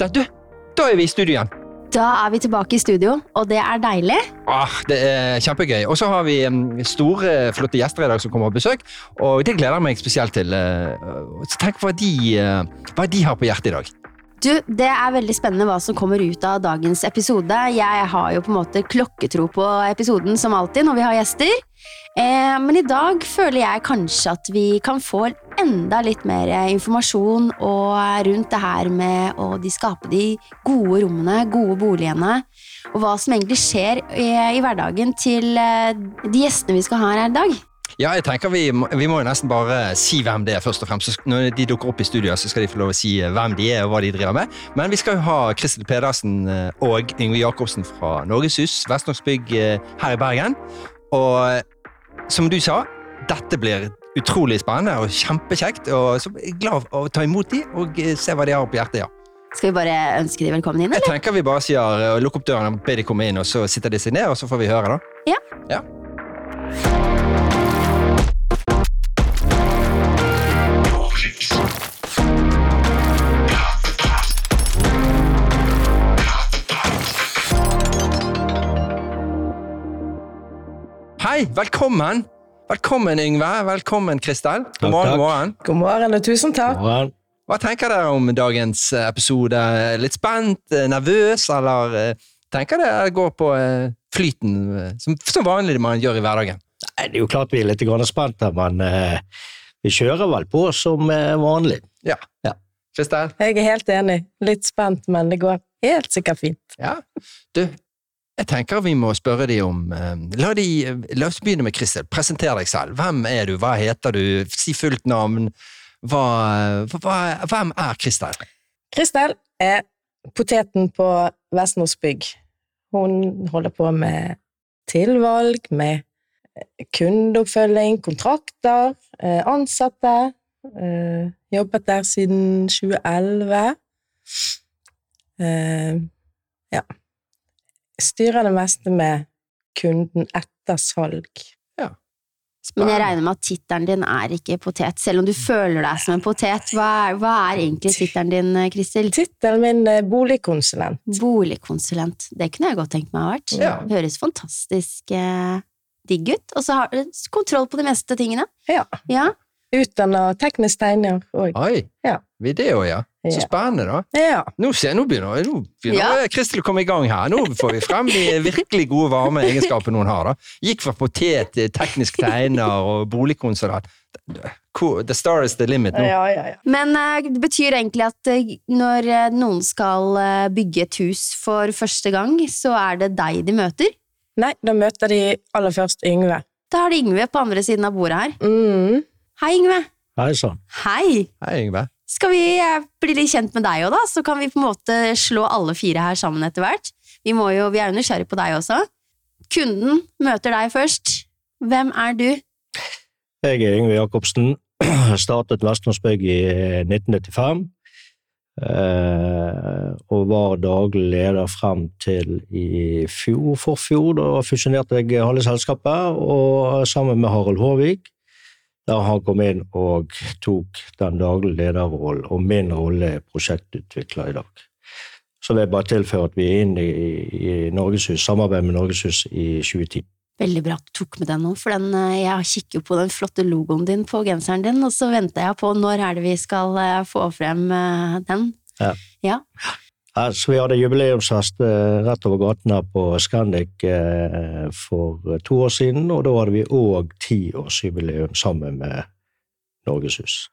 Hei, Du, da er vi i studio igjen. Da er vi tilbake i studio, og det er deilig. Ah, det er kjempegøy. Og så har vi store, flotte gjester i dag som kommer på besøk, og det gleder jeg meg spesielt til. Så tenk hva de, uh, hva de har på hjertet i dag. Du, Det er veldig spennende hva som kommer ut av dagens episode. Jeg har jo på en måte klokketro på episoden som alltid når vi har gjester. Eh, men i dag føler jeg kanskje at vi kan få enda litt mer informasjon og rundt det her med å de skape de gode rommene, gode boligene, og hva som egentlig skjer i, i hverdagen til eh, de gjestene vi skal ha her i dag. Ja, jeg tenker vi, vi må jo nesten bare si hvem det er, først og fremst. Når de dukker opp i studio, så skal de få lov å si eh, hvem de er og hva de driver med. Men vi skal jo ha Kristel Pedersen eh, og Yngve Jacobsen fra Norgeshus, Vestlandsbygg eh, her i Bergen. Og som du sa, dette blir utrolig spennende og kjempekjekt. Og så er jeg glad å ta imot de og se hva de har på hjertet, ja. Skal vi bare ønske de velkommen inn, eller? Jeg tenker vi bare sier lukk opp døren og be de komme inn, og så sitter de seg ned, og så får vi høre, da. Ja. Ja. Hei, velkommen! Velkommen, Yngve. Velkommen, Kristel. God Takk, morgen, takk. god morgen. God morgen og tusen takk. Morgen. Hva tenker dere om dagens eh, episode? Litt spent, eh, nervøs, eller eh, tenker dere går på flyten, som, som vanlig man gjør i hverdagen? Nei, Det er jo klart vi er litt grann spent, her, men uh, vi kjører vel på som uh, vanlig. Kristel? Jeg er helt enig. Litt spent, men det går helt sikkert fint. Ja. Du, jeg tenker vi må spørre de om eh, la, de, la oss begynne med Kristel. Presenter deg selv. Hvem er du? Hva heter du? Si fullt navn. Hva, hva, hvem er Kristel? Kristel er poteten på Vestnords bygg. Hun holder på med tilvalg, med eh, kundeoppfølging, kontrakter, eh, ansatte. Jobbet der siden 2011. Eh, Ja. Styrer det meste med kunden etter salg. Men jeg regner med at tittelen din er ikke potet, selv om du føler deg som en potet. Hva er, hva er egentlig tittelen din, eh, Kristel? Tittelen min er boligkonsulent. Boligkonsulent. Det kunne jeg godt tenkt meg å ha vært. Ja. Det høres fantastisk eh, digg ut. Og så har du kontroll på de meste tingene. Ja. Ja. Utdanna teknisk tegner òg. Oi, Ja. vi det òg, ja. Så spennende, da. Ja. Nå, se, nå begynner, nå begynner Ja. Kristel å komme i gang her. Nå får vi frem de virkelig gode, varme egenskapene hun har. da. Gikk fra potet til teknisk tegner og boligkonsulent. The star is the limit nå. ja, ja, ja. Men eh, det betyr egentlig at eh, når eh, noen skal bygge et hus for første gang, så er det deg de møter. Nei, da møter de aller først Yngve. Da har de Yngve på andre siden av bordet her. Mm. Hei, Yngve. Hei sann. Hei. Hei, Yngve. Skal vi eh, bli litt kjent med deg òg, da? Så kan vi på en måte slå alle fire her sammen etter hvert. Vi, må jo, vi er jo nysgjerrig på deg også. Kunden møter deg først. Hvem er du? Jeg er Yngve Jacobsen. Startet Vestlandsbygg i eh, 1995. eh, og var daglig leder frem til i fjor, forfjor. Da fusjonerte jeg halve selskapet, og sammen med Harald Håvik. Der han kom inn og tok den daglige lederrollen, og min rolle er prosjektutvikler i dag. Så vil jeg bare tilføre at vi er inne i, i Norgeshus, samarbeid med Norgeshus i 2010. Veldig bra at du tok med den nå, for den, eh, jeg kikker på den flotte logoen din på genseren din, og så venter jeg på når er det vi skal eh, få frem eh, den. Ja. Ja. Ja, så vi hadde jubileumsfest eh, rett over gaten her på Scandic eh, for eh, to år siden, og da hadde vi òg tiårsjubileum sammen med Norgeshus.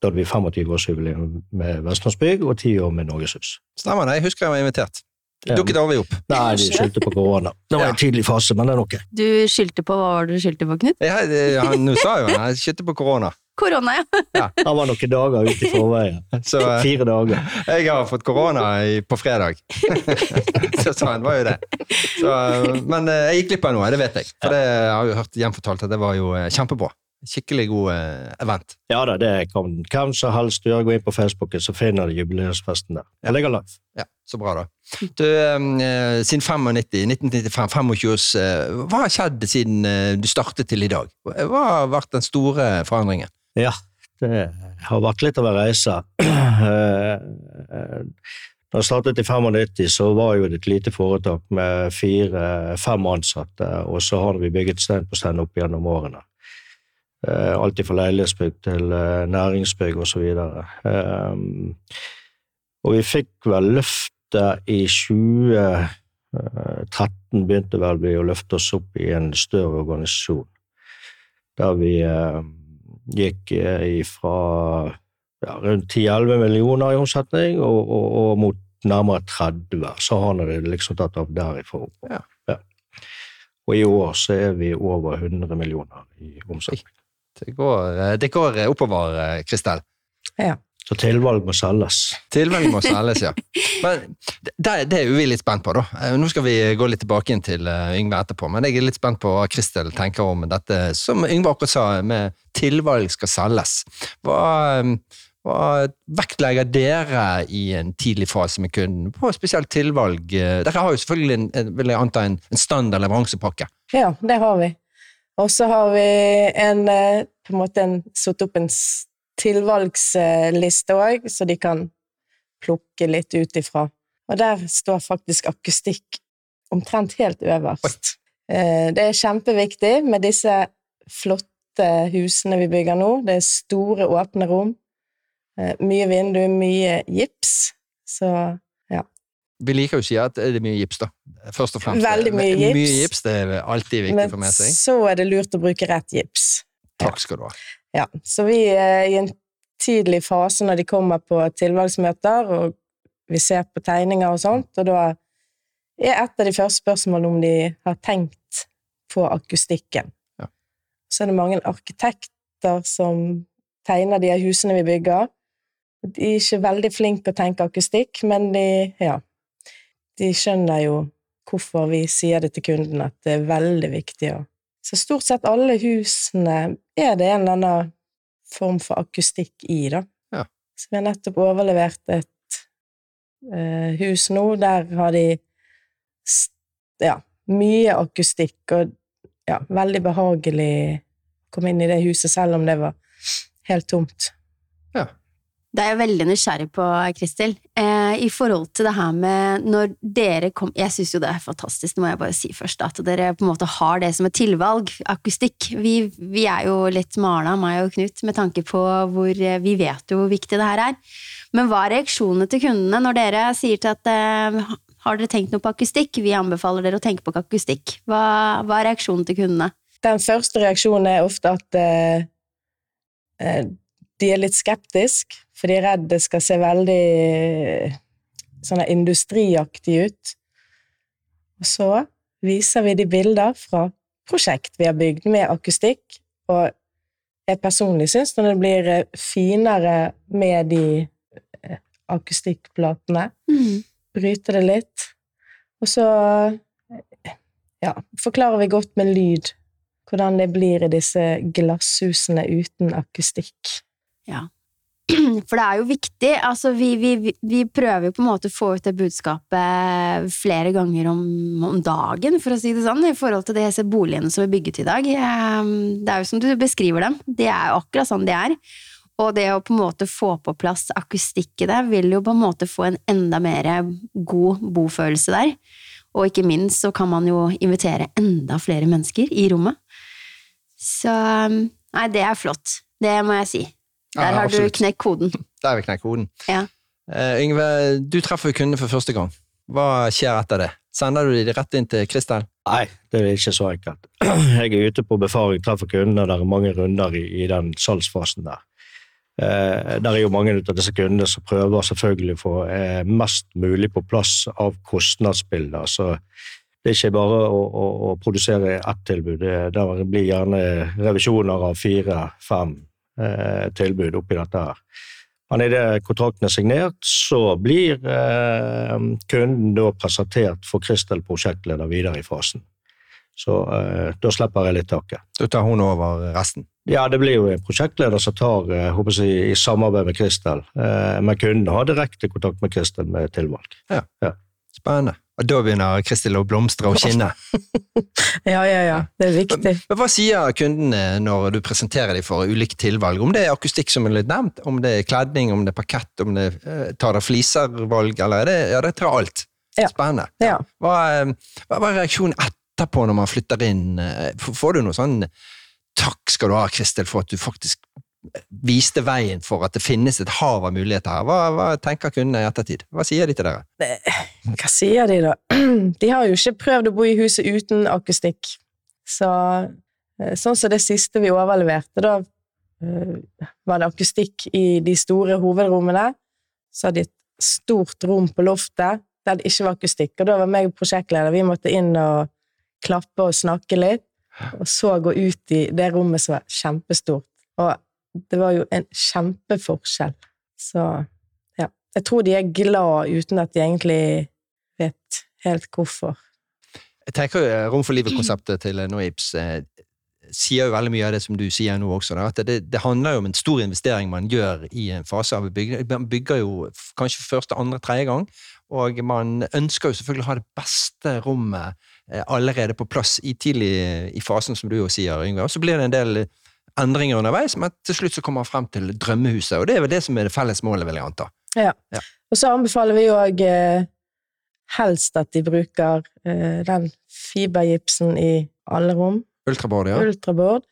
Da hadde vi 25-årsjubileum med Vestlandsbygg og ti år med Norgeshus. Stemmer det, jeg husker jeg var invitert. Det Dukket aldri opp. Nei, de skyldte på korona. Det var en tidlig fase, men det er noe. Du skyldte på, hva var det du skyldte på, Knut? Jeg, jeg, nå sa jo han jeg skyldte på korona. Korona, ja. Han var noen dager ute i forveien. Så eh, Fire dager. jeg har fått korona på fredag. så sånn var jo det. Så, men eh, jeg gikk glipp av noe, det vet jeg. For det jeg har jo hørt gjenfortalt at det var jo eh, kjempebra. Skikkelig god event. Ja da, det kan hvem som helst gjøre. Gå inn på Facebooken, så finner du jubileumsfesten der. Jeg ligger live. Ja, Så bra, da. Du, siden 95, 1995, 25 års Hva har skjedd siden du startet til i dag? Hva har vært den store forandringen? Ja, det har vært litt av en reise. Eh, eh, da jeg startet i 95, så var jo det et lite foretak med fire-fem ansatte, og så har vi bygget stein på stein opp gjennom årene. Eh, Alt fra leilighetsbygg til næringsbygg osv. Og, og vi fikk vel løftet i 2013, begynte vel vi å løfte oss opp i en større organisasjon. Der vi gikk ifra fra ja, rundt 10-11 millioner i omsetning og, og, og mot nærmere 30. Så har det liksom tatt av derifra Ja. Ja. Og i år så er vi over 100 millioner i omsetning. Det går, eh, det går oppover, eh, Kristel. Ja. Så tilvalg må selges. Tilvalg må selges, ja. Men det, det er jo vi litt spent på, da. Eh, Nå skal vi gå litt tilbake inn til eh, Yngve etterpå, men jeg er litt spent på hva Kristel tenker om dette som Yngve akkurat sa, med tilvalg skal selges. Hva, eh, hva vektlegger dere i en tidlig fase med kunden på spesielt tilvalg? Dere har jo selvfølgelig en, en, vil jeg anta, en, en standard leveransepakke. Ja, det har vi. Og så har vi en, på en måte en, satt opp en tilvalgsliste òg, så de kan plukke litt ut ifra. Og der står faktisk akustikk omtrent helt øverst. Eh, Det er kjempeviktig med disse flotte husene vi bygger nå. Det er store, åpne rom. Eh, Mye vindu, mye gips. Så Vi liker jo å si at det er mye gips, da. Først og fremst. Veldig mye gips. Mye gips, Det er alltid viktig Men å meg. Men så er det lurt å bruke rett gips. Takk skal du ha. Ja, så vi er i en tidlig fase når de kommer på tilvalgsmøter, og vi ser på tegninger og sånt, og da er et av de første spørsmålene om de har tenkt på akustikken. Ja. Så er det mange arkitekter som tegner de husene vi bygger. De er ikke veldig flinke til å tenke akustikk, men de, ja, de skjønner jo hvorfor vi sier det til kunden, at det er veldig viktig å så stort sett alle husene er det en eller annen form for akustikk i, da. Ja. Så vi har nettopp overlevert et uh, hus nå, der har de ja, mye akustikk, og ja, veldig behagelig å komme inn i det huset, selv om det var helt tomt. Det er jeg veldig nysgjerrig på, Kristel. Eh, I forhold til det her med når dere kom Jeg syns jo det er fantastisk, det må jeg bare si først, at dere på en måte har det som et tilvalg, akustikk. Vi, vi er jo litt mala, meg og Knut, med tanke på hvor eh, Vi vet jo hvor viktig det her er. Men hva er reaksjonene til kundene når dere sier til at eh, har dere tenkt noe på akustikk? Vi anbefaler dere å tenke på akustikk. Hva, hva er reaksjonen til kundene? Den første reaksjonen er ofte at eh, eh, de er litt skeptiske, for de er redd det skal se veldig eh, sånn industriaktig ut. Og så viser vi de bilder fra prosjekt vi har bygd med akustikk, og jeg personlig syns når det blir eh, finere med de akustikkplatene, akustikkplatene, bryte det litt, og så eh, ja, forklarer vi godt med lyd hvordan det blir i disse glasshusene uten akustikk. For det er jo viktig. Altså, vi, vi, vi- prøver jo på en måte å få ut det budskapet flere ganger om, om dagen, for å si det sånn, i forhold til disse boligene som er bygget i dag. Eh, Det er jo som du beskriver dem. Det er jo akkurat sånn de er. Og det å på en måte få på plass akustikk i det, vil jo på en måte få en enda mer god bofølelse der. Og ikke minst så kan man jo invitere enda flere mennesker i rommet. Så nei, det er flott. Det må jeg si. Der har du knekt koden. Der har vi knekt koden. Ja. Uh, Yngve, du treffer kundene for første gang. Hva skjer etter det? Sender du de rett inn til Kristel? Nei, det er ikke så enkelt. Jeg er ute på befaring, treffer kundene, og det er mange runder i, i den salgsfasen der. Eh, der er jo mange av disse kundene som prøver selvfølgelig å få eh, mest mulig på plass av kostnadsbilder. Så det er ikke bare å, å, å produsere ett tilbud. Det, det blir gjerne revisjoner av fire-fem eh, tilbud oppi dette her. Men idet kontrakten er signert, så blir eh, kunden da presentert for Kristel prosjektleder videre i fasen. Så eh, da slipper jeg litt taket. Da tar hun over resten. Ja, det blir jo en prosjektleder som tar eh, håper jeg, i samarbeid med Kristel. Eh, men kunden har direkte kontakt med Kristel med tilvalg. Spennende. Og da begynner Kristel å blomstre og skinne. Ja, ja, ja. Det er viktig. Men Hva sier kundene når du presenterer dem for ulike tilvalg? Om det er akustikk som er litt nevnt, om det er kledning, om det er parkett, om det eh, tar det fliservalg, eller er det, ja, det tar alt. Ja. Spennende. Ja. Hva, eh, hva er reaksjonen etterpå når man flytter inn? Eh, Får du noe sånn takk skal du ha, Kristel, for at du faktisk viste veien for at det finnes et hav av muligheter her? Hva, hva tenker kundene i ettertid? Hva sier de til dere? Hva sier de, da? De har jo ikke prøvd å bo i huset uten akustikk. Så eh, sånn som det siste vi overleverte, da eh, var det akustikk i de store hovedrommene. Så hadde de et stort rom på loftet der det ikke var akustikk. Og da var meg prosjektleder, vi måtte inn og klappe og snakke litt, og så gå ut i det rommet som var kjempestort. Og det var jo en kjempeforskjell. Så ja. Jeg tror de er glad uten at de egentlig vet helt hvorfor. Jeg tenker eh, Rom for livet-konseptet til Noips eh, sier jo veldig mye av det som du sier nå også. Da, at det, det handler jo om en stor investering man gjør i en fase av bygging. Man bygger jo kanskje første, andre, tredje gang, og man ønsker jo selvfølgelig å ha det beste rommet eh, allerede på plass i tidlig i fasen, som du jo sier, Yngve. Og så blir det en del endringer underveis, men til slutt så kommer man frem til drømmehuset, og det er vel det som er det felles målet, vil jeg anta. Ja, Og så anbefaler vi òg eh, helst at de bruker eh, den fibergipsen i alle rom. Ultraboard, ja. Ultraboard.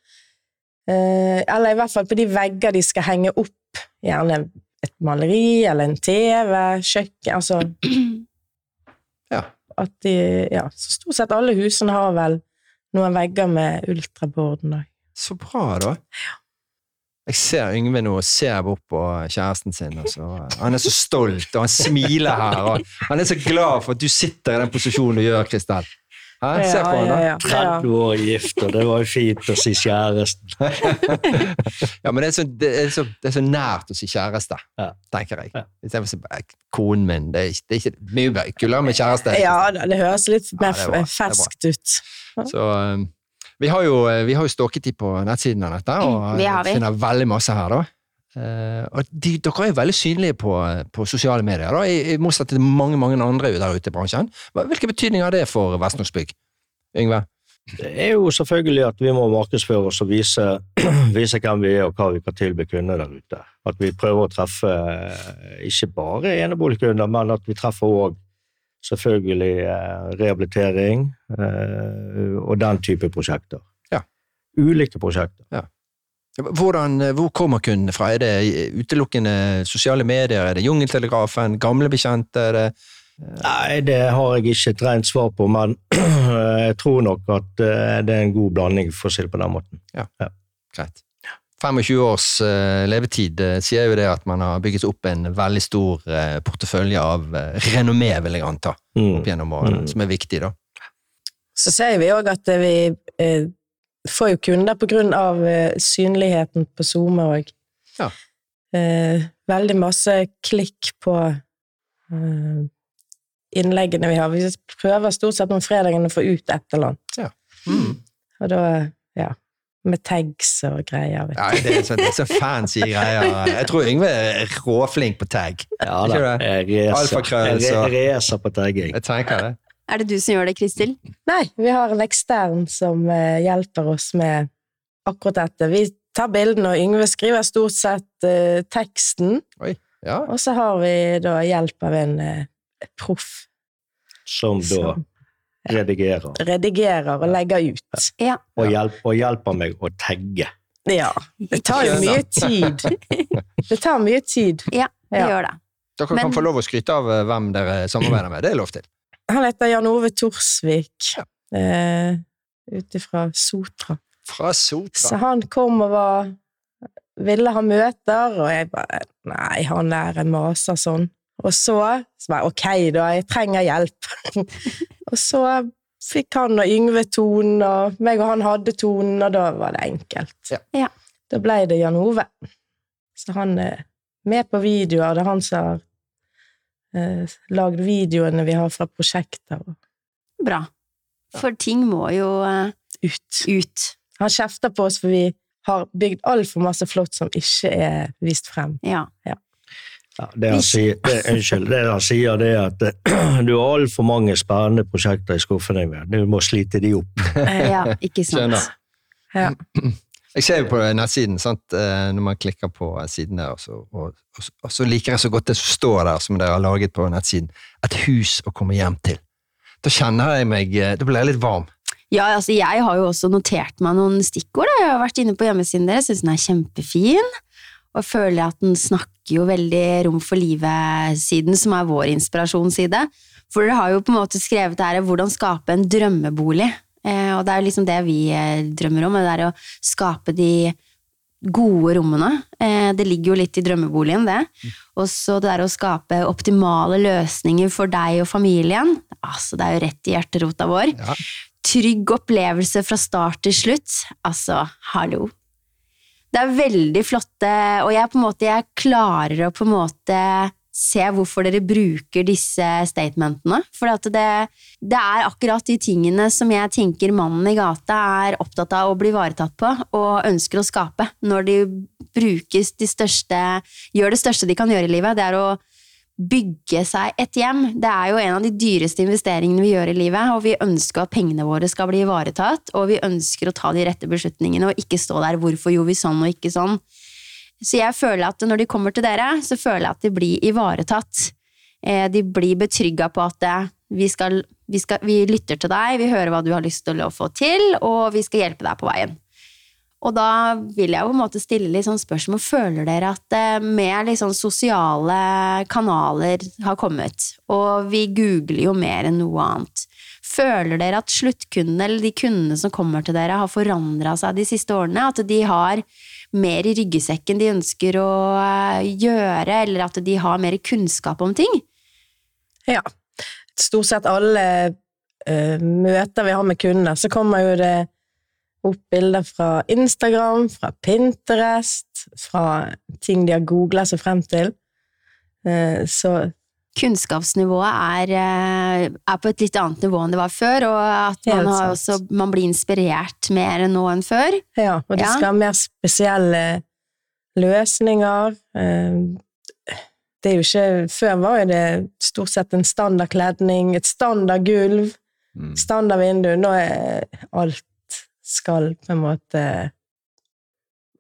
Eh, eller i hvert fall på de vegger de skal henge opp. Gjerne et maleri eller en TV, kjøkken Altså Ja. at de Ja, så stort sett alle husene har vel noen vegger med ultraboarden òg. Så bra, da. Jeg ser Yngve nå og ser bort på kjæresten sin. Og så, han er så stolt, og han smiler her. Og han er så glad for at du sitter i den posisjonen du gjør, Kristel. Ja, Se på han, da. ja, ja. 30 år gift, og det var jo fint å si kjæresten. Ja, men det er, så, det, er så, det er så nært å si kjæreste, Ja. tenker jeg. Ja. Istedenfor å si konen min. Det er, ikke- det er ikke mye kulere med kjæreste. Ja det høres litt mer er er ferskt ut. Så um, vi har jo, vi har jo stalket de på nettsiden av dette, og Det har vi. finner veldig masse her, da. Uh, og de, dere er jo veldig synlige på, på sosiale medier, da, i, i motsetning til mange mange andre der ute i bransjen. Hva- Hvilken betydning har det for Vestnordsbygg? Yngve? Det er jo selvfølgelig at vi må markedsføre oss og vise, vise hvem vi er og hva vi kan tilby kunder der ute. At vi prøver å treffe eh, ikke bare eneboligkunder, men at vi treffer òg selvfølgelig eh, rehabilitering eh, og den type prosjekter. Ja. Ulike prosjekter. Hvordan, eh, hvor kommer kundene fra? Er det utelukkende sosiale medier? Er det Jungeltelegrafen? Gamle bekjente? Er det Nei, det har jeg ikke et rent svar på, men jeg tror nok at det er en god blanding, for å si det på den måten. Ja, greit? 25 års eh, levetid eh, sier jo det at man har bygget opp en veldig stor eh, portefølje av renommé, vil jeg anta, Mm. opp gjennom årene, Mm. som er viktig, da. Så ser vi òg at vi eh, får jo kunder på grunn av synligheten på SoMe òg. Ja. Eh, veldig masse klikk på eh, innleggene vi har. Vi prøver stort sett om fredagen å få ut et eller annet. Mm. Og da, ja Med tags og greier. Vet. du. Ja, det er så, det er så fancy greier. Jeg tror Yngve er råflink på tag. Ja da, jeg racer, på tagging. Jeg tenker det. Er det du som gjør det, Kristil? Nei, vi har en ekstern som eh, hjelper oss med akkurat dette. Vi tar bildene, og Yngve skriver stort sett uh, teksten. Ja. Og så har vi da hjelp av en uh, proff Som da som redigerer redigerer og legger ut. Ja. og, hjelp, og hjelper meg å tagge. Ja. Det tar jo mye tid. Det tar mye tid. Ja, det gjør det. Dere Men- kan få lov å skryte av eh, hvem dere samarbeider med. Det er lov til. Han heter Jan Ove Torsvik, Ja. eh, ute fra Sotra. Fra Så han kom og var Ville ha møter, og jeg bare Nei, han der maser sånn. Og så, så jeg ok, da, jeg trenger hjelp. og så fikk han og Yngve tonen, og meg og han hadde tonen, og da var det enkelt. Ja. Ja. Da ble det Jan Ove. Så han er med på videoer. Det er han som har eh, lagd videoene vi har fra prosjekter. Bra. For ting må jo eh, Ut. ut. Han kjefter på oss for vi har bygd altfor masse flott som ikke er vist frem. Ja. Ja, det han sier, det, unnskyld, det han sier, det er at eh, du har altfor mange spennende prosjekter i skuffen. Du må slite de opp. Eh, Ja, ikke sant. Skjønner. Ja. Jeg ser jo på nettsiden, sant? eh, når man klikker på siden der, og så, og, og, og så liker jeg så godt det som står der, som dere har laget på nettsiden. Et hus å komme hjem til. Da kjenner jeg meg Da blir jeg litt varm. Ja, altså jeg har jo også notert meg noen stikkord. Da. Jeg har vært inne på hjemmesiden deres, syns den er kjempefin. Og føler at den snakker jo veldig rom for livet-siden, som er vår inspirasjonsside. For dere har jo på en måte skrevet her hvordan skape en drømmebolig. Eh, og det er jo liksom det vi eh, drømmer om, det er å skape de gode rommene. Eh, det ligger jo litt i drømmeboligen, det. Og så det er å skape optimale løsninger for deg og familien. Altså, det er jo rett i hjerterota vår Ja. trygg opplevelse fra start til slutt. Altså, hallo. Det er veldig flotte, og jeg, på en måte, jeg klarer å på en måte se hvorfor dere bruker disse statementene. For det, det er akkurat de tingene som jeg tenker mannen i gata er opptatt av å bli ivaretatt på, og ønsker å skape, når de brukes de største Gjør det største de kan gjøre i livet. Det er å bygge seg et hjem. Det er jo en av de dyreste investeringene vi gjør i livet, og vi ønsker at pengene våre skal bli ivaretatt, og vi ønsker å ta de rette beslutningene og ikke stå der 'hvorfor gjorde vi sånn og ikke sånn'. Så jeg føler at når de kommer til dere, så føler jeg at de blir ivaretatt. Eh, De blir betrygga på at eh, vi, skal, vi, skal, vi lytter til deg, vi hører hva du har lyst til å få til, og vi skal hjelpe deg på veien. Og da vil jeg jo på en måte stille litt sånn spørsmål. Føler dere at eh, mer sånn sosiale kanaler har kommet, og vi googler jo mer enn noe annet, føler dere at sluttkundene, eller de kundene som kommer til dere, har forandra seg de siste årene? At de har mer i ryggsekken de ønsker å eh, gjøre, eller at de har mer kunnskap om ting? Ja. Stort sett alle uh, møter vi har med kunder, så kommer jo det opp bilder fra Instagram, fra Pinterest, fra ting de har googla seg frem til. Eh, så kunnskapsnivået er, eh, er på et litt annet nivå enn det var før, og at man, har også, man blir inspirert mer nå enn før. ja, og det Ja. skal ha mer spesielle løsninger. Eh, det er jo ikke Før var jo det stort sett en standard kledning, et standard gulv, Mm. standard vindu. Nå er alt skal på en måte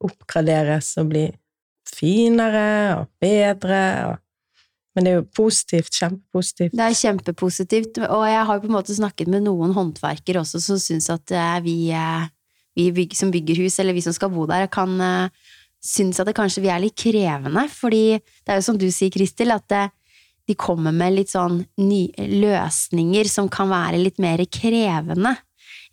oppgraderes og bli finere og bedre. Og, men det er jo positivt, kjempepositivt. Det er kjempepositivt, og jeg har på en måte snakket med noen håndverkere også som syns at eh, vi, eh, vi som bygger hus, eller vi som skal bo der, kan eh, synes at det kanskje vi er litt krevende, fordi det er jo som du sier, Kristel, at det, de kommer med litt sånn ny, løsninger som kan være litt mer krevende.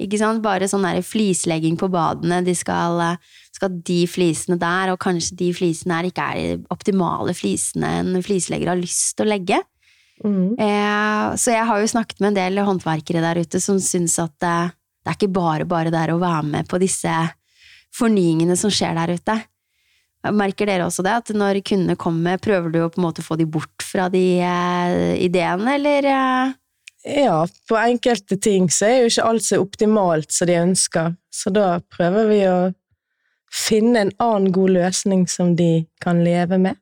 Ikke sant? Bare sånn der flislegging på badene, de skal, eh, skal de flisene der, og kanskje de flisene her ikke er de optimale flisene en flislegger har lyst til å legge. Mm. Eh, så jeg har jo snakket med en del håndverkere der ute som syns at eh, det er ikke bare bare der å være med på disse fornyingene som skjer der ute. Merker dere også det, at når kundene kommer, prøver du å på en måte få de bort fra de eh, ideene, eller? Ja, på enkelte ting så er jo ikke alt så optimalt som de ønsker, så da prøver vi å finne en annen god løsning som de kan leve med.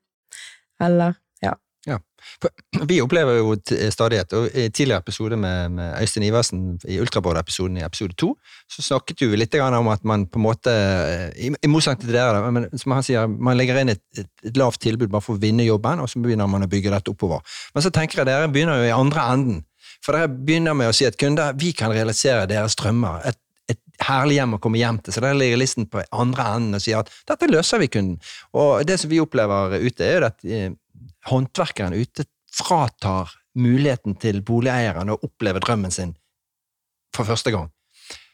Eller ja. ja. Vi opplever jo stadighet, og i tidligere episode med, med Øystein Iversen, i Ultrabord-episoden i episode to, så snakket jo vi litt om at man på en måte, i motsetning til dere, men som han sier, man legger inn et, et, et lavt tilbud bare for å vinne jobben, og så begynner man å bygge dette oppover. Men så tenker jeg dere begynner jo i andre enden, for dere begynner med å si at kunder, vi kan realisere deres drømmer, et, et herlig hjem å komme hjem til, så dere ligger listen på andre enden og sier at dette løser vi kunden. Og det som vi opplever ute, er jo at eh, håndverkeren ute fratar muligheten til boligeieren å oppleve drømmen sin for første gang.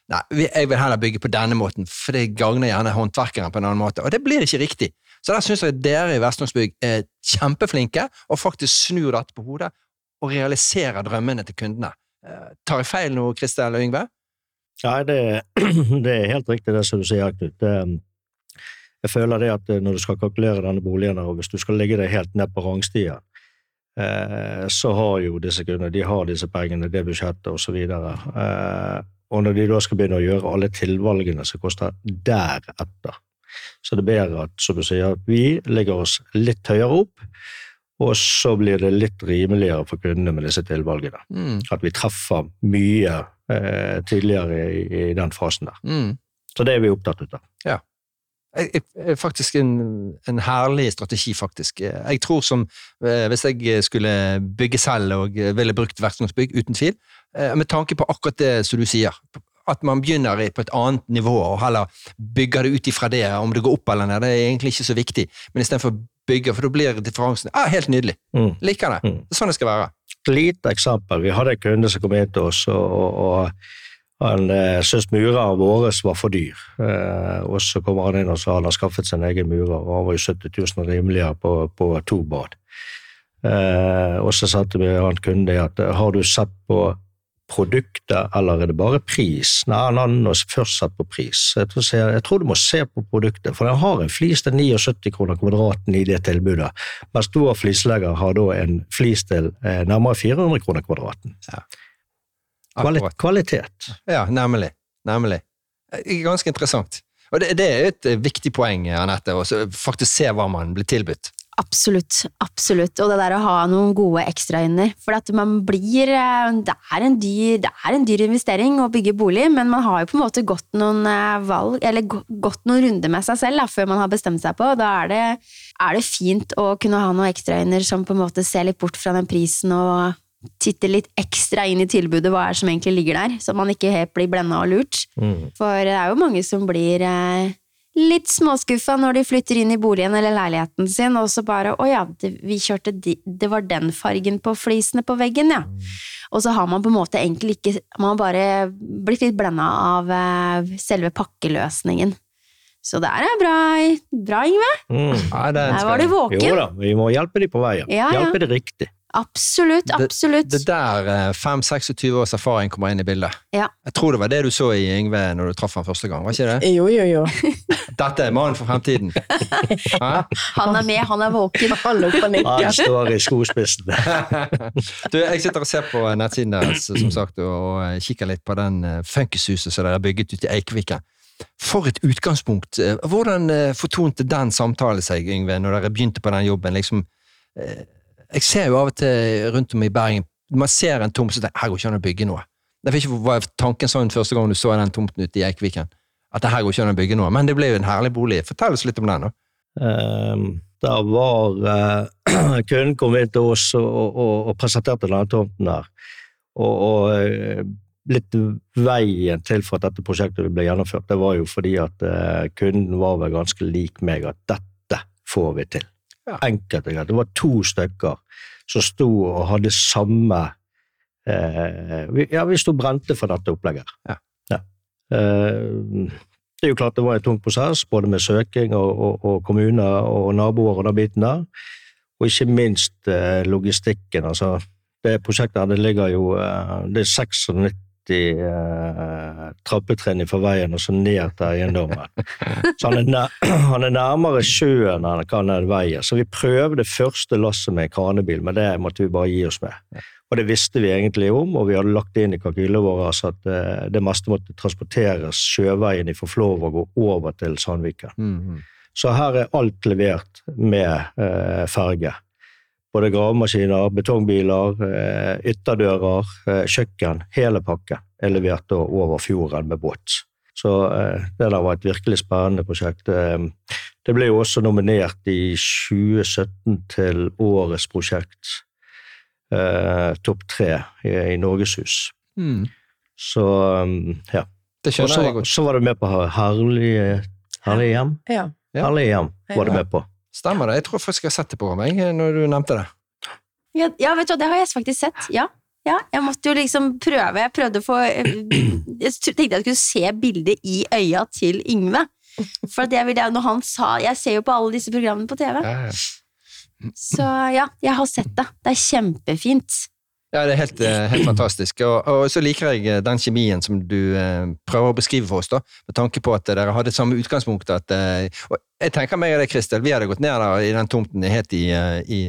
Nei, jeg vil heller bygge på denne måten, for det gagner gjerne håndverkeren på en annen måte, og det blir ikke riktig. Så der syns jeg dere i Vestlandsbygg er kjempeflinke, og faktisk snur dette på hodet og realiserer drømmene til kundene. Eh, Tar jeg feil nå, Kristel og Yngve? Nei, det, det er helt riktig det som du sier, Knut. Jeg føler det at når du skal kalkulere denne boligen, og hvis du skal legge deg helt ned på rangstigen, eh, så har jo disse kundene de har disse pengene, det budsjettet osv. Og, og når de da skal begynne å gjøre alle tilvalgene som koster deretter, så det er bedre at som du sier, vi legger oss litt høyere opp, Og så blir det litt rimeligere for kundene med disse tilvalgene. Mm. At vi treffer mye eh, tidligere i, i den fasen der. Mm. Så det er vi opptatt av. Jeg- jeg- Faktisk en, en herlig strategi, faktisk. Jeg tror som eh, Hvis jeg skulle bygge selv og ville brukt verksomhetsbygg, uten tvil, eh, med tanke på akkurat det som du sier, at man begynner på et annet nivå og heller bygger det ut ifra det, om det går opp eller ned, det er egentlig ikke så viktig, men istedenfor bygge, for da blir differansen ah, helt nydelig. Mm. Liker det. Mm. Det er sånn det skal være. Et lite eksempel. Vi hadde en kunde som kom inn til oss, og, og, og han eh, syntes murene våre var for dyr. Eh, og så kommer han inn og sa han har skaffet sin egen murer, og han var jo 70 000 rimeligere på, på to bad. Eh, og så sa vi han kunden at eh, har du sett på produktet, eller er det bare pris? Nei, han har først sett på pris. Jeg tror, jeg tror du må se på produktet, for den har en flis til 79 kroner kvadraten i det tilbudet, mens stor flislegger har da en flis til eh, nærmere 400 kroner kvadraten. Kvali kvalitet. Ja, nemlig. Nemlig. Eh, Ganske interessant. Og det, det er et eh, viktig poeng, Anette, å faktisk se hva man blir tilbudt. Absolutt, absolutt. Og det der å ha noen gode ekstraøyne. For at man blir eh, det er, en dyr, det er en dyr investering å bygge bolig, men man har jo på en måte gått noen eh, valg, eller gått noen runder med seg selv da, før man har bestemt seg på. Da er det, er det fint å kunne ha noen ekstraøyner som på en måte ser litt bort fra den prisen og titter litt ekstra inn i tilbudet, hva er det som egentlig ligger der, så man ikke helt blir blenda og lurt. Mm. For det er jo mange som blir eh, litt småskuffa når de flytter inn i boligen eller leiligheten sin, og så bare 'Å ja, det, vi kjørte de, det var den fargen på flisene på veggen, ja'. Og så har man på en måte egentlig ikke Man har bare blitt litt blenda av eh, selve pakkeløsningen. Så det er bra, bra Yngve. Mm. Ja, Der var du våken. Jo da, vi må hjelpe de på veien. Ja, ja. Hjelpe de riktig. Absolutt, absolutt. Det der eh, 5-26 års erfaring kommer inn i bildet. Ja. Jeg tror det var det du så i Yngve når du traff ham første gang, var ikke det? Jo, jo, jo. Dette er mannen for fremtiden. Han er med, han er våken. Han opp og nikker. Han står i skospissen. du, jeg sitter og ser på nettsiden deres som sagt, og, og kikker litt på den uh, funkishuset som dere har bygget ute i Eikviken. For et utgangspunkt. Eh, Hvordan eh, fortonte den samtalen seg, Yngve, når dere begynte på den jobben? Liksom, eh, jeg ser jo av og til rundt om i Bergen, man ser en tomt, og tenker her går ikke an å bygge noe. Ikke var tanken sånn første gang du så den tomten ute i Eikviken. At det her går ikke an å bygge noe. Men det ble jo en herlig bolig. Fortell oss litt om den, da. Um, der var uh, Kunden kom inn til oss og, og, og presenterte denne tomten her. Og, og eh, litt veien til for at dette prosjektet ble gjennomført, det var jo fordi at uh, kunden var vel ganske lik meg, at dette får vi til. Ja. Enkelt og greit. Det var to stykker som sto og hadde samme eh, Ja, vi sto brente for dette opplegget. Ja. Ja. Eh, det er jo klart det var en tung prosess, både med søking og, og, og kommuner og naboer og den biten der. Og ikke minst eh, logistikken. altså Det prosjektet her, det ligger jo eh, Det er 96 eh, trappetrinn fra veien og så ned til eiendommen. Så han er, nær, han er nærmere sjøen enn han er veien. Så vi prøvde første lasset med kranebil, men det måtte vi bare gi oss med. Og det visste vi egentlig om, og vi hadde lagt det inn i kalkylene våre altså at eh, det meste måtte transporteres sjøveien fra Flåvåg og over til Sandviken. Mm, Så her er alt levert med eh, ferge. Både gravemaskiner, betongbiler, eh, ytterdører, eh, kjøkken. Hele pakken er levert over fjorden med båt. Så eh, det der var et virkelig spennende prosjekt. Det ble jo også nominert i 2017 til årets prosjekt. Eh, Topp tre i, i Norgeshus. mm. Så um, ja. Det skjønner jeg godt. så var du med på Herlig, herlig hjem. Ja. Ja. Herlig hjem var du med på. Stemmer det. Jeg tror faktisk jeg har sett det på meg når du nevnte det. Ja, ja, vet du hva, det har jeg faktisk sett. Ja. ja. Jeg måtte jo liksom prøve. Jeg prøvde å få Jeg tenkte jeg skulle se bildet i øya til Yngve. For det ville jeg, når han sa Jeg ser jo på alle disse programmene på TV. Så ja, jeg har sett det. Det er kjempefint. Ja, det er helt, eh, helt fantastisk. Og, og så liker jeg eh, den kjemien som du eh, prøver å beskrive for oss, da, med tanke på at eh, dere hadde samme utgangspunkt. At, eh, og jeg tenker meg og deg, Kristel, vi hadde gått ned der i den tomten helt i, i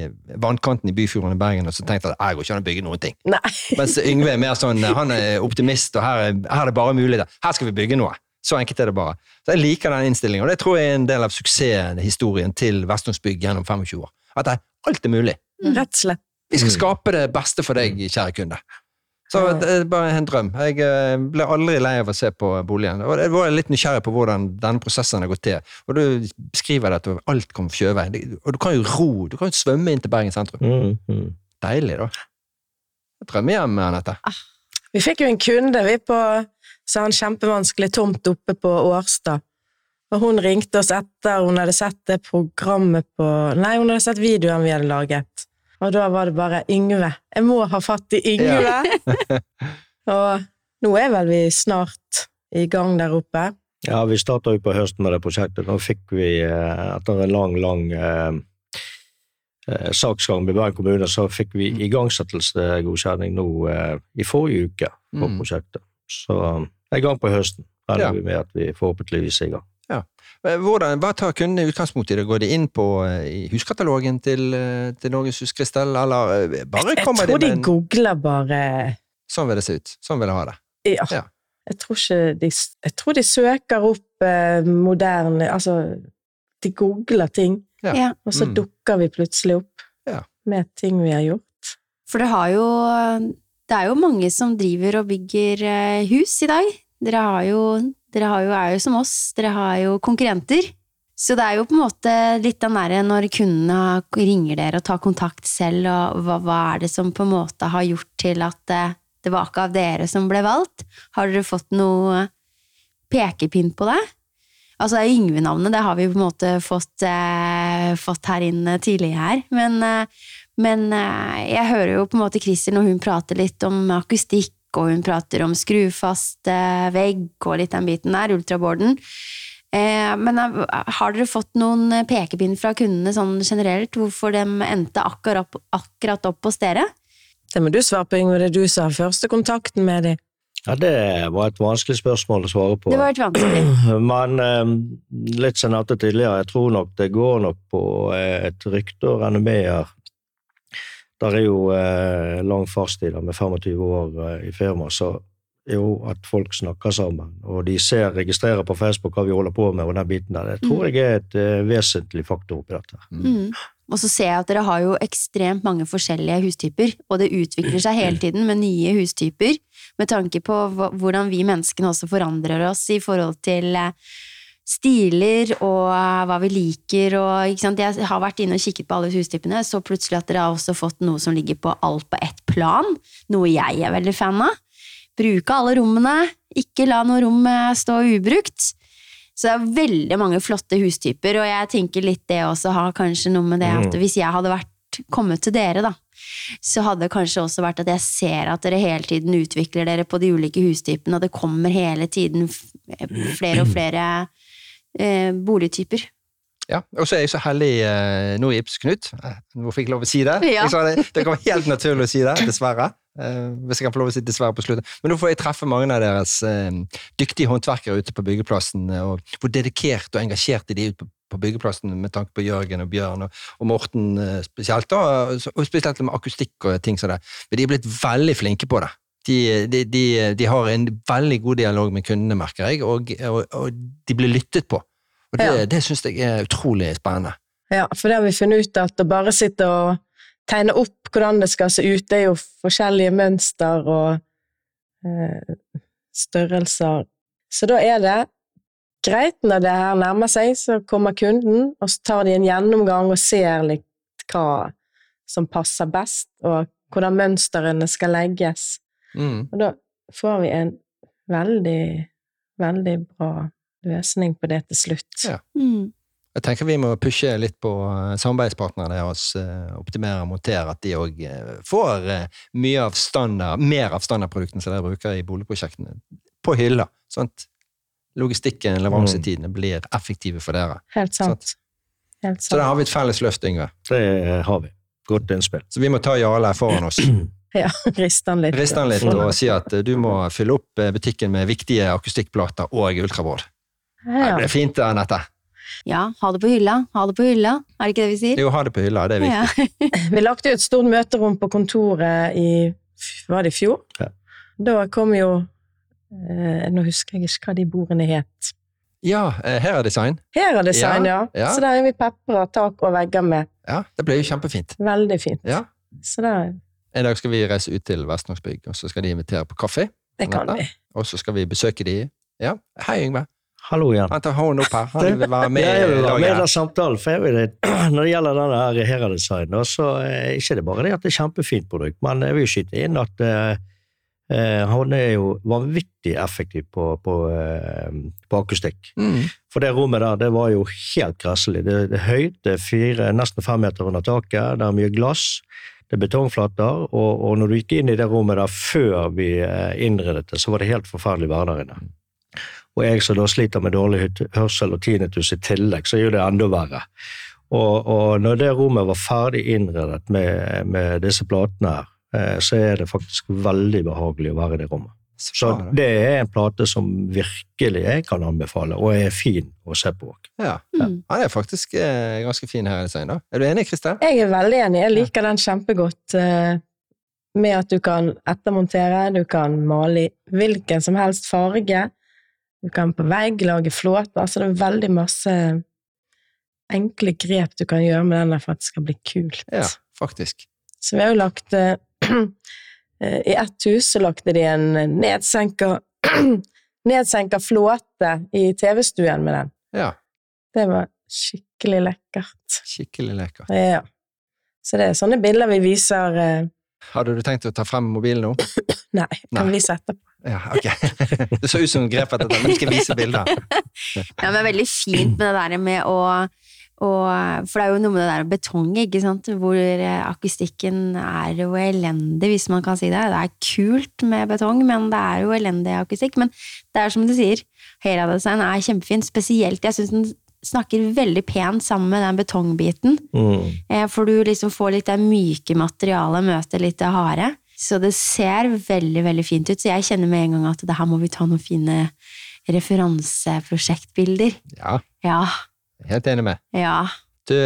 vannkanten i Byfjorden i Bergen og så tenkte jeg at jeg går ikke an å bygge noen ting. Nei. Mens Yngve er mer sånn, han er optimist, og her er, her er det bare muligheter. Her skal vi bygge noe. Så enkelt er det bare. Så jeg liker den innstillingen, og det tror jeg er en del av suksesshistorien til Vestlandsbygg gjennom 25 år. At det, alt er mulig. Rett og slett. Vi skal Mm. skape det beste for deg, kjære kunde. Så det er bare en drøm. Jeg eh, ble aldri lei av å se på boligen. Og jeg var litt nysgjerrig på hvordan denne prosessen har gått til. Og du beskriver det at alt kom fjøvei. Og du kan jo ro, du kan jo svømme inn til Bergen sentrum. Mm, mm. Deilig, da. Drømmehjem, Anette. Vi fikk jo en kunde vi på så en kjempevanskelig tomt oppe på Årstad. Og hun ringte oss etter hun hadde sett det programmet på Nei, hun hadde sett videoen vi hadde laget. Og da var det bare Yngve. Jeg må ha fatt i Yngve! og nå er vel vi snart i gang der oppe. Ja, vi starta jo på høsten med det prosjektet. Nå fikk vi, eh, etter en lang, lang eh, eh, saksgang med Bergen kommune, så fikk vi igangsettelsesgodkjenning nå eh, i forrige uke på Mm. prosjektet. Så eh, i gang på høsten. Regner Ja. vi med at vi forhåpentligvis er i gang. Eh, Hvordan, hva tar kundene utgangspunkt i det? Går de inn på eh, i huskatalogen til, eh, til Norges Huskristell, eller eh, bare Jeg kommer tror de de med en googler bare Sånn vil det se ut. Sånn vil jeg ha det. Ja. Ja. Jeg tror ikke de Jeg tror de søker opp eh, moderne Altså, de googler ting, Ja. Ja. og så Mm. dukker vi plutselig opp Ja. med ting vi har gjort. For det har jo Det er jo mange som driver og bygger hus i dag. Dere har jo Dere jo, er jo som oss, dere har jo konkurrenter. Så det er jo på en måte litt den derre når kundene ringer dere og tar kontakt selv, og hva, hva er det som på en måte har gjort til at det, det var ikke av dere som ble valgt? Har dere fått noe pekepinn på det? Altså Yngve-navnet, det har vi på en måte fått, eh, fått her inn eh, tidlig her. Men, eh, men eh, jeg hører jo på en måte Christer når hun prater litt om akustikk, og hun prater om skrufast eh, vegg og litt den biten der, ultraboarden. Eh, men har dere fått noen pekepinn fra kundene sånn generelt, hvorfor de endte akkurat, opp- akkurat opp hos dere? Det må du svare på, Yngve. Det er du som har første kontakten med dem. Ja, Det var et vanskelig spørsmål å svare på. Det var et vanskelig. Men eh, litt som jeg nevnte tidligere, jeg tror nok det går nok på eh, et rykte og renommeer. Der er jo eh, lang fartstid med 25 år eh, i firma, så jo at folk snakker sammen, og de ser, registrerer på Facebook hva vi holder på med, og den biten der, det tror jeg er et eh, vesentlig faktor oppi dette. Mm. Og så ser jeg at dere har jo ekstremt mange forskjellige hustyper, og det utvikler seg hele tiden med nye hustyper, med tanke på hvordan vi menneskene også forandrer oss i forhold til eh, stiler og eh, hva vi liker og? Jeg har vært inne og kikket på alle hustypene, så plutselig at dere har også fått noe som ligger på alt på ett plan, noe jeg er veldig fan av. Bruke alle rommene, ikke la noe rom eh, stå ubrukt. Så det er veldig mange flotte hustyper, og jeg tenker litt det også har kanskje noe med det at Mm. hvis jeg hadde vært kommet til dere, da, så hadde det kanskje også vært at jeg ser at dere hele tiden utvikler dere på de ulike hustypene, og det kommer hele tiden flere og flere eh, boligtyper. Ja, og så er jeg så heldig eh, nå i Ibs Knut. Eh, Nå fikk jeg lov å si det. Ja. Det. det var helt naturlig å si det, dessverre. Eh, hvis jeg kan få lov å si dessverre på slutten. Men nå får jeg treffe mange av deres eh, dyktige håndverkere ute på byggeplassen, eh, og hvor dedikert og engasjerte de er ute på, på byggeplassen med tanke på Jørgen og Bjørn og, og Morten spesielt, da, og spesielt med akustikk og ting som det. Men de er blitt veldig flinke på det. De, de, de, de har en veldig god dialog med kundene, merker jeg, og, og, og de blir lyttet på. Og det, Ja. det syns jeg er utrolig spennende. Ja, for det har vi funnet ut at å bare sitte og tegne opp hvordan det skal se ut, det er jo forskjellige mønster og eh, størrelser. Så da er det greit når det her nærmer seg, så kommer kunden, og så tar de en gjennomgang og ser litt hva som passer best, og hvordan mønstrene skal legges. Mm. Og da får vi en veldig, veldig bra løsning på det til slutt. Ja. Mm. Jeg tenker vi må pushe litt på eh, samarbeidspartnerne deres, eh, optimere og montere, at de òg får eh, mye av standard, mer av standardproduktene som dere bruker i boligprosjektene, på hylla. Sant? at logistikken, leveransetidene, blir effektive for dere. Helt sant. Helt Så der har vi et felles løft, Yngve. Det har vi. Godt innspill. Så vi må ta Jarle foran oss, Ja, riste han litt. riste han litt og si at eh, du må fylle opp eh, butikken med viktige akustikkplater og ultraboard. Ja. Det er fint, Anette. Ja, ha det på hylla, ha det på hylla, er det ikke det vi sier? Jo, ha det på hylla, det er viktig. Ja. Vi lagde jo et stort møterom på kontoret i Var det i fjor? Ja. Da kom jo eh, Nå husker jeg ikke hva de bordene het. Ja, eh, her er design. Hera-design, ja. Ja, ja. Så der har vi pepra tak og vegger med. Ja, det ble jo kjempefint. Veldig fint. Ja. Så der, En dag skal vi reise ut til Vestlandsbygg, og så skal de invitere på kaffe. det kan vi. Og så skal vi besøke de. Ja, hei Yngve. Hallo igjen. Han tar hånden opp her. Han vil være med jeg vil være med i den samtalen, for jeg vil, når det gjelder denne her Hera-design, så er ikke det bare det at det er kjempefint produkt, men jeg vil skyte inn at eh, eh, han er jo vanvittig effektiv på, på, eh, på akustikk. Mm. For det rommet der, det var jo helt gresselig. Det, det er høyt, det er fire, nesten fem meter under taket, det er mye glass, det er betongflater, og, og når du gikk inn i det rommet der før vi eh, innredet det, så var det helt forferdelig å være der inne. Og jeg som da sliter med dårlig hørsel og tinnitus i tillegg, så gjør det enda verre. Og, og når det rommet var ferdig innredet med, med disse platene her, eh, så er det faktisk veldig behagelig å være i det rommet. Så Så det er en plate som virkelig jeg kan anbefale, og er fin å se på. Ja. ja. Han er faktisk eh, ganske fin her i design, da. Er du enig, Kristian? Jeg er veldig enig. Jeg liker den kjempegodt. eh, Med at du kan ettermontere, du kan male i hvilken som helst farge. Du kan på vegg lage flåter. Altså det er veldig masse enkle grep du kan gjøre med den der for at det skal bli kult. Ja, faktisk. Så vi har jo lagt eh, I ett hus så lagde de en nedsenka nedsenka flåte i TV-stuen med den. Ja, Det var skikkelig lekkert. skikkelig lekkert. Ja. Så det er sånne bilder vi viser eh, Hadde du tenkt å ta frem mobilen nå? Nei, kan Nei. vise etterpå. Ja, ok. Det så ut som hun grep etter den, men jeg skal vise bilder. Ja, men det var veldig fint med det der med å og, for det er jo noe med det der betong, ikke sant? hvor eh, akustikken er jo elendig, hvis man kan si det. Det er kult med betong, men det er jo elendig akustikk. Men det er som du sier, Hera-design er kjempefint. Spesielt, jeg syns den snakker veldig pent sammen med den betongbiten. Mm. Eh, For du liksom får litt det myke materialet møter litt det harde. Så det ser veldig, veldig fint ut. Så jeg kjenner med en gang at det her må vi ta noen fine referanseprosjektbilder. Ja, Ja, helt enig med. ja. Du,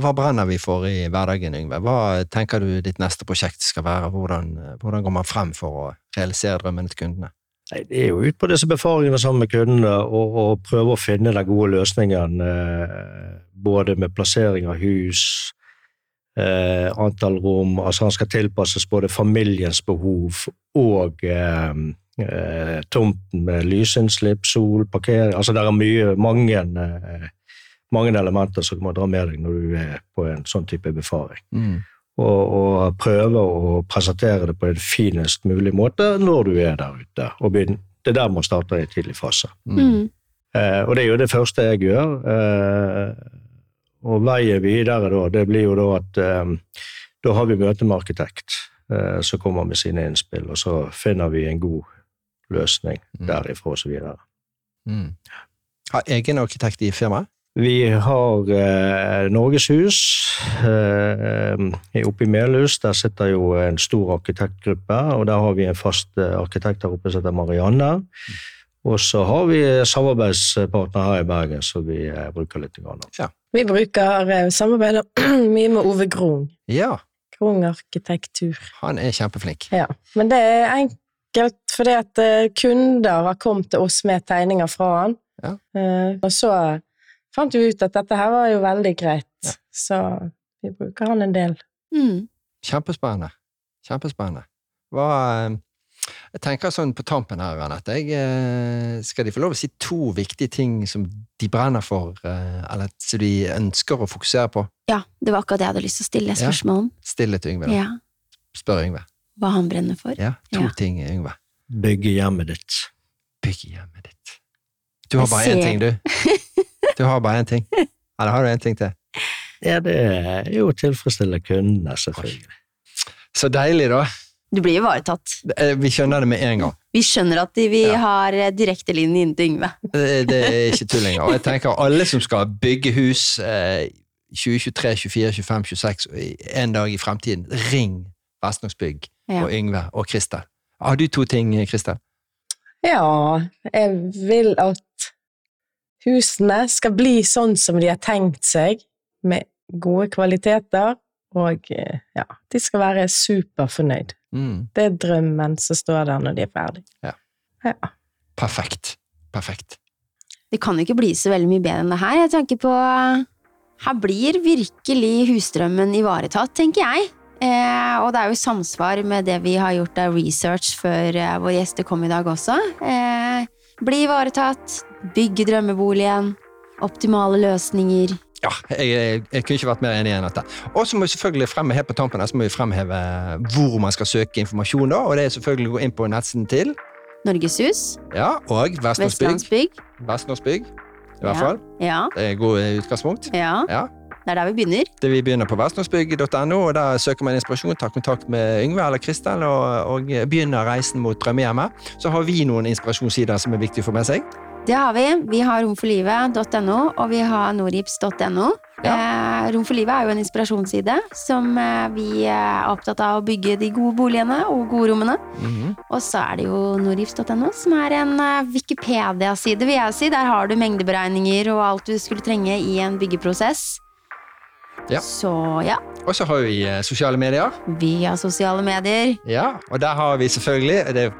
hva brenner vi for i hverdagen, Yngve? Hva tenker du ditt neste prosjekt skal være? Hvordan, hvordan går man frem for å realisere drømmene til kundene? Nei, det er jo ut på disse befaringene sammen med kundene og, og prøve å finne den gode løsningen. Eh, både med plassering av hus, eh, antall rom, altså han skal tilpasses både familiens behov og eh, eh, tomten med lysinnslipp, sol, parkering. Altså det er mye, mange, eh, mange elementer som du må dra med deg når du er på en sånn type befaring og, og prøve å presentere det på en finest mulig måte når du er der ute. Og begynne, det er der man starter i tidlig fase. Mm. Eh, og det er jo det første jeg gjør. Eh, og veien videre da, det blir jo da at eh, da har vi møte med arkitekt eh, som kommer med sine innspill, og så finner vi en god løsning Mm. derifra og så videre. Mm. Har egen arkitekt i firmaet? Vi har eh, Norges hus eh, oppe i Melhus. Der sitter jo en stor arkitektgruppe, og der har vi en fast eh, arkitekt der oppe som heter Marianne. Og så har vi samarbeidspartner her i Bergen som vi eh, bruker litt. Grann. Vi bruker eh, samarbeider mye med Ove Grung. Ja, Grung arkitektur. han er kjempeflink. Ja. Men det er enkelt fordi at eh, kunder har kommet til oss med tegninger fra han. Ja. Eh, og så fant jo ut at dette her var jo veldig greit. Ja. Så vi bruker han en del. Mm. Kjempespennende. Kjempespennende. Hva eh, Jeg tenker sånn på tampen her, Anette. Jeg, eh, skal de få lov å si to viktige ting som de brenner for, eh, eller som de ønsker å fokusere på? ja, det var akkurat det jeg hadde lyst til å stille spørsmål om. Ja. Stille til Yngve. da. Ja. Spør Yngve. Hva han brenner for. Ja, to Ja. ting, Yngve. Bygge hjemmet ditt. Bygge hjemmet ditt. Du har bare én ting, du. Du har bare én ting. Eller har du en ting til? Ja, det er jo å tilfredsstille kundene, selvfølgelig. Så deilig, da. Du blir ivaretatt. Eh, Vi skjønner det med en gang. Vi skjønner at de, vi Ja. har eh, direktelinje inn til Yngve. Det, det er ikke tull lenger. Og jeg tenker alle som skal bygge hus eh, 2023, 24, 25, 26, en dag i fremtiden, ring Vestlandsbygg Ja. og Yngve og Kristel. Har du to ting, Kristel? Ja, jeg vil at husene skal bli sånn som de har tenkt seg, med gode kvaliteter, og eh, ja, de skal være superfornøyd. Mm, Det er drømmen som står der når de er ferdig. Ja. Ja. perfekt. Perfekt. det kan jo ikke bli så veldig mye bedre enn det her. Jeg tenker på Her blir virkelig husdrømmen ivaretatt, tenker jeg. Eh, og det er jo samsvar med det vi har gjort av research før eh, våre gjester kom i dag også. Eh, bli ivaretatt, bygge drømmeboligen, optimale løsninger. Ja, jeg, jeg, jeg kunne ikke vært mer enig enn dette. Og så må vi selvfølgelig fremme, helt på tampen her, må vi fremheve hvor man skal søke informasjon. da, og det er selvfølgelig å gå inn på nettsiden til Norgeshus, ja, og Vestlandsbygg. Vestlandsbygg. Vestlandsbygg, i hvert Ja. fall. Ja, Det er et godt utgangspunkt. ja. Ja. Det er der vi begynner. Det vi begynner på vestlandsbygg.no, og der søker man inspirasjon, tar kontakt med Yngve eller Kristel og, og begynner reisen mot drømmehjemmet. Så har vi noen inspirasjonssider som er viktige for med seg. Det har vi. Vi har romforlivet.no, og vi har nordgips.no. Eh, Rom for livet er jo en inspirasjonsside som eh, vi er opptatt av å bygge de gode boligene og gode rommene. Mhm. Og så er det jo nordgips.no, som er en eh, Wikipedia-side, vil jeg si. Der har du mengdeberegninger og alt du skulle trenge i en byggeprosess. Ja. Så ja, Og så har vi eh, sosiale medier. Vi har sosiale medier. Ja, og der har vi selvfølgelig det,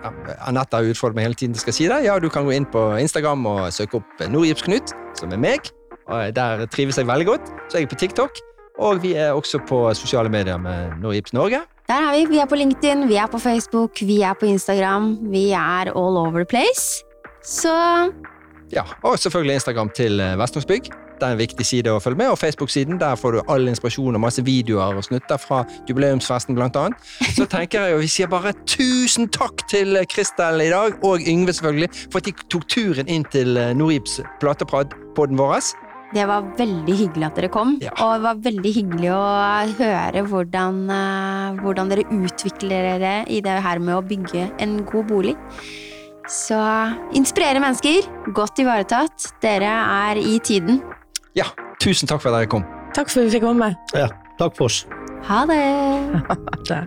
Anette har utfordret meg hele tiden til skal si det. Ja, du kan gå inn på Instagram og søke opp Nordgipsknut, som er meg. Og der trives jeg veldig godt. Så er jeg på TikTok. Og vi er også på sosiale medier med Nordgips Norge. Der er vi. Vi er på LinkedIn, vi er på Facebook, vi er på Instagram. Vi er all over the place. Så Ja, Og selvfølgelig Instagram til eh, Vestlandsbygg. Det er en viktig side å følge med. Og Facebook-siden, der får du all inspirasjon og masse videoer og snutter fra jubileumsfesten blant annet. Så tenker jeg, jo vi sier bare tusen takk til Kristel i dag, og Yngve selvfølgelig, for at de tok turen inn til Noribs Nordgips plateprat-podden vår. Det var veldig hyggelig at dere kom, Ja. og det var veldig hyggelig å høre hvordan, eh, hvordan dere utvikler dere i det her med å bygge en god bolig. Så inspirere mennesker, godt ivaretatt. Dere er i tiden. Ja, tusen takk for at dere kom. Takk for at vi fikk komme. Ja, takk for oss. Ha det! Ha det.